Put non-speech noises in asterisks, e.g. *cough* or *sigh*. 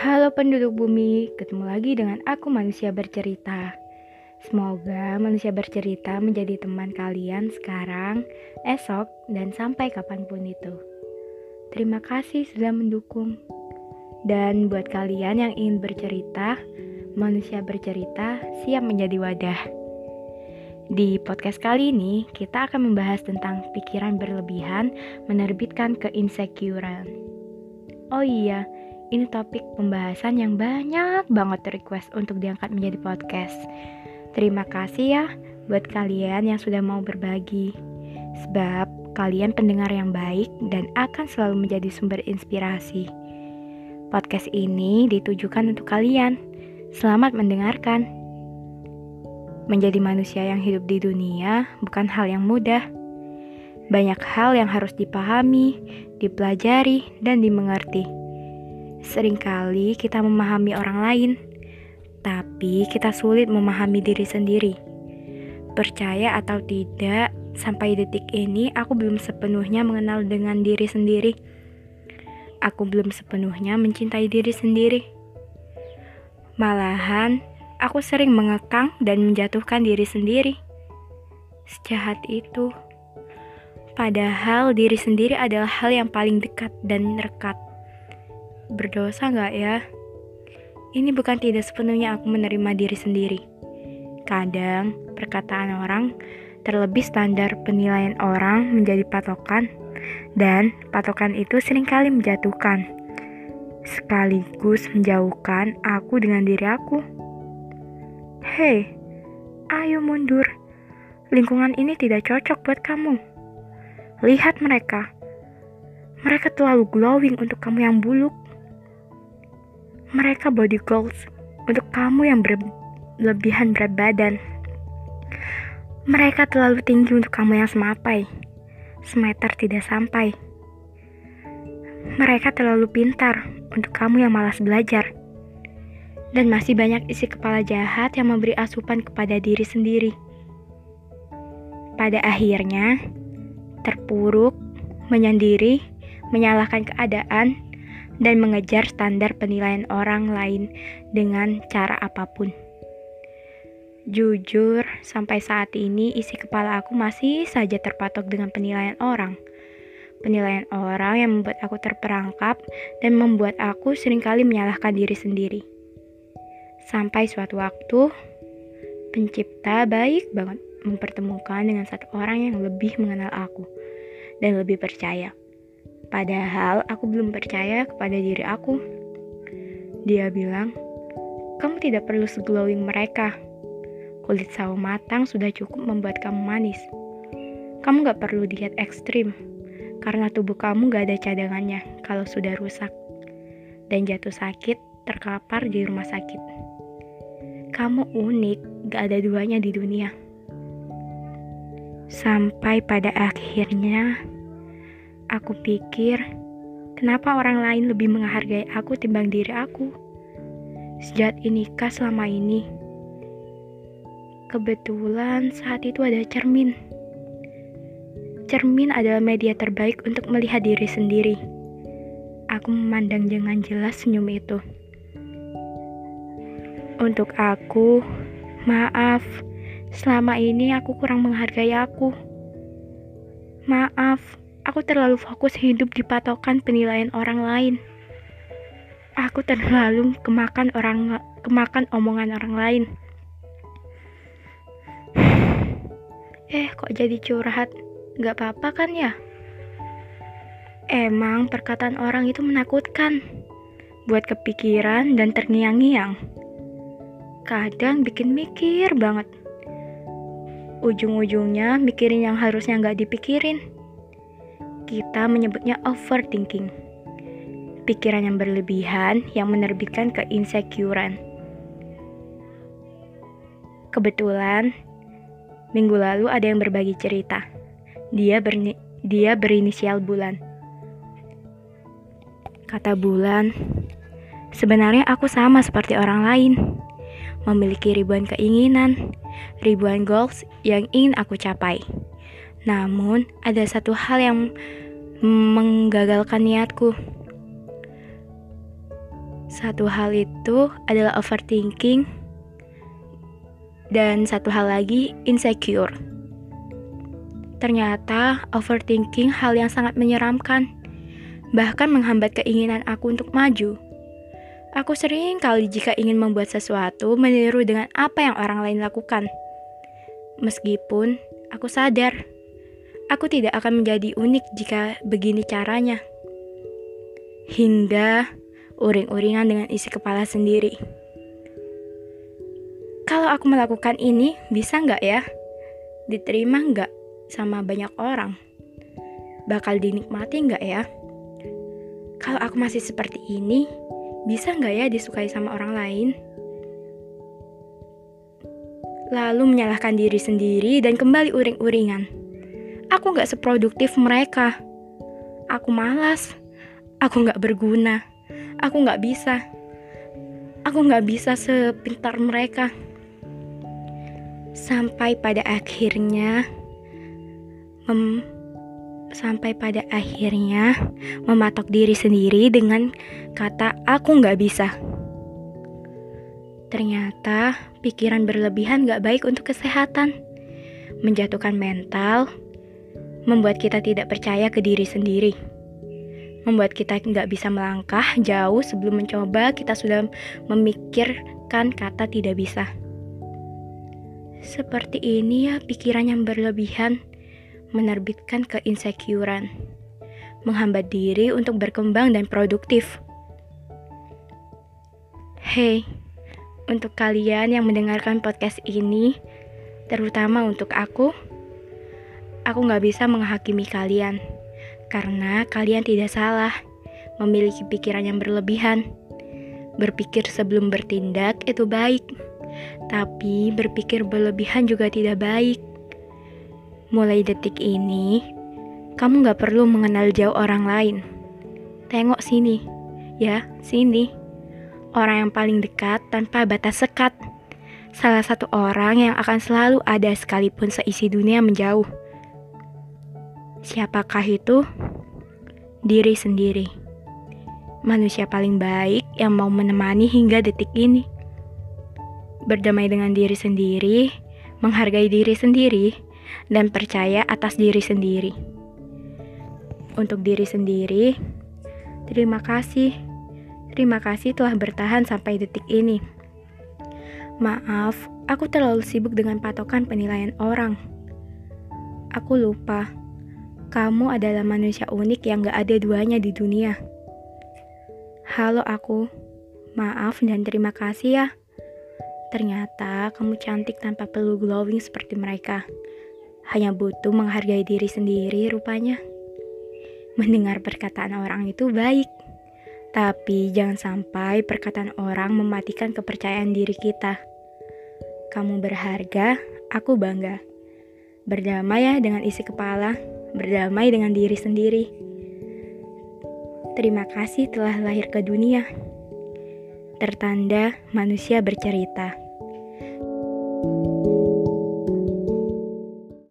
Halo penduduk bumi, ketemu lagi dengan aku manusia bercerita. Semoga manusia bercerita menjadi teman kalian sekarang, esok, dan sampai kapan pun itu. Terima kasih sudah mendukung. Dan buat kalian yang ingin bercerita, manusia bercerita siap menjadi wadah. Di podcast kali ini, kita akan membahas tentang pikiran berlebihan menerbitkan keinsecurean. Oh iya, ini topik pembahasan yang banyak banget request untuk diangkat menjadi podcast. Terima kasih ya buat kalian yang sudah mau berbagi. Sebab kalian pendengar yang baik dan akan selalu menjadi sumber inspirasi. Podcast ini ditujukan untuk kalian. Selamat mendengarkan. Menjadi manusia yang hidup di dunia bukan hal yang mudah. Banyak hal yang harus dipahami, dipelajari, dan dimengerti Seringkali kita memahami orang lain, tapi kita sulit memahami diri sendiri. Percaya atau tidak, sampai detik ini aku belum sepenuhnya mengenal dengan diri sendiri. Aku belum sepenuhnya mencintai diri sendiri. Malahan, aku sering mengekang dan menjatuhkan diri sendiri. Sejahat itu. Padahal diri sendiri adalah hal yang paling dekat dan rekat berdosa nggak ya? Ini bukan tidak sepenuhnya aku menerima diri sendiri. Kadang, perkataan orang, terlebih standar penilaian orang menjadi patokan, dan patokan itu sering kali menjatuhkan, sekaligus menjauhkan aku dengan diri aku. Hei, ayo mundur. Lingkungan ini tidak cocok buat kamu. Lihat mereka. Mereka terlalu glowing untuk kamu yang buluk. Mereka body goals untuk kamu yang berlebihan berat badan. Mereka terlalu tinggi untuk kamu yang semapai, semeter tidak sampai. Mereka terlalu pintar untuk kamu yang malas belajar. Dan masih banyak isi kepala jahat yang memberi asupan kepada diri sendiri. Pada akhirnya, terpuruk, menyendiri, menyalahkan keadaan, dan mengejar standar penilaian orang lain dengan cara apa pun. Jujur, sampai saat ini isi kepala aku masih saja terpatok dengan penilaian orang. Penilaian orang yang membuat aku terperangkap dan membuat aku sering kali menyalahkan diri sendiri. Sampai suatu waktu, pencipta baik banget mempertemukan dengan satu orang yang lebih mengenal aku dan lebih percaya. Padahal aku belum percaya kepada diri aku. Dia bilang, kamu tidak perlu seglowing mereka. Kulit sawo matang sudah cukup membuat kamu manis. Kamu gak perlu diet ekstrim, karena tubuh kamu gak ada cadangannya kalau sudah rusak. Dan jatuh sakit, terkapar di rumah sakit. Kamu unik, gak ada duanya di dunia. Sampai pada akhirnya, Aku pikir, kenapa orang lain lebih menghargai aku timbang diri aku? Sejak inikah selama ini? Kebetulan saat itu ada cermin. Cermin adalah media terbaik untuk melihat diri sendiri. Aku memandang dengan jelas senyum itu. Untuk aku, maaf, selama ini aku kurang menghargai aku. Maaf, Aku terlalu fokus hidup di patokan penilaian orang lain. Aku terlalu kemakan orang kemakan omongan orang lain. *sighs* Eh, kok jadi curhat? Gak apa-apa kan ya? Emang perkataan orang itu menakutkan. Buat kepikiran dan terngiang-ngiang. Kadang bikin mikir banget. Ujung-ujungnya mikirin yang harusnya gak dipikirin kita menyebutnya overthinking. Pikiran yang berlebihan yang menerbitkan keinsecurean. Kebetulan, minggu lalu ada yang berbagi cerita. Dia, berni dia berinisial Bulan. Kata Bulan, sebenarnya aku sama seperti orang lain. Memiliki ribuan keinginan, ribuan goals yang ingin aku capai. Namun, ada satu hal yang menggagalkan niatku. Satu hal itu adalah overthinking, dan satu hal lagi insecure. Ternyata overthinking hal yang sangat menyeramkan, bahkan menghambat keinginan aku untuk maju. Aku sering kali jika ingin membuat sesuatu meniru dengan apa yang orang lain lakukan. Meskipun aku sadar, aku tidak akan menjadi unik jika begini caranya. Hingga uring-uringan dengan isi kepala sendiri. Kalau aku melakukan ini, bisa nggak ya? Diterima nggak sama banyak orang? Bakal dinikmati nggak ya? Kalau aku masih seperti ini, bisa nggak ya disukai sama orang lain? Lalu menyalahkan diri sendiri dan kembali uring-uringan. Aku nggak seproduktif mereka. Aku malas. Aku nggak berguna. Aku nggak bisa. Aku nggak bisa sepintar mereka. Sampai pada akhirnya mem sampai pada akhirnya mematok diri sendiri dengan kata aku nggak bisa. Ternyata pikiran berlebihan gak baik untuk kesehatan, menjatuhkan mental, membuat kita tidak percaya ke diri sendiri, membuat kita nggak bisa melangkah jauh sebelum mencoba kita sudah memikirkan kata tidak bisa. Seperti ini ya pikiran yang berlebihan menerbitkan keinsecurean, menghambat diri untuk berkembang dan produktif. Hey, untuk kalian yang mendengarkan podcast ini, terutama untuk aku, aku nggak bisa menghakimi kalian karena kalian tidak salah memiliki pikiran yang berlebihan. Berpikir sebelum bertindak itu baik, tapi berpikir berlebihan juga tidak baik. Mulai detik ini, kamu gak perlu mengenal jauh orang lain. Tengok sini, ya, sini. Orang yang paling dekat tanpa batas sekat. Salah satu orang yang akan selalu ada sekalipun seisi dunia menjauh. Siapakah itu? Diri sendiri. Manusia paling baik yang mau menemani hingga detik ini. Berdamai dengan diri sendiri, menghargai diri sendiri, dan percaya atas diri sendiri. Untuk diri sendiri, terima kasih. Terima kasih telah bertahan sampai detik ini. Maaf, aku terlalu sibuk dengan patokan penilaian orang. Aku lupa, kamu adalah manusia unik yang gak ada duanya di dunia. Halo aku, maaf dan terima kasih ya. Ternyata kamu cantik tanpa perlu glowing seperti mereka hanya butuh menghargai diri sendiri rupanya. Mendengar perkataan orang itu baik, tapi jangan sampai perkataan orang mematikan kepercayaan diri kita. Kamu berharga, aku bangga. Berdamai ya dengan isi kepala, berdamai dengan diri sendiri. Terima kasih telah lahir ke dunia. Tertanda manusia bercerita.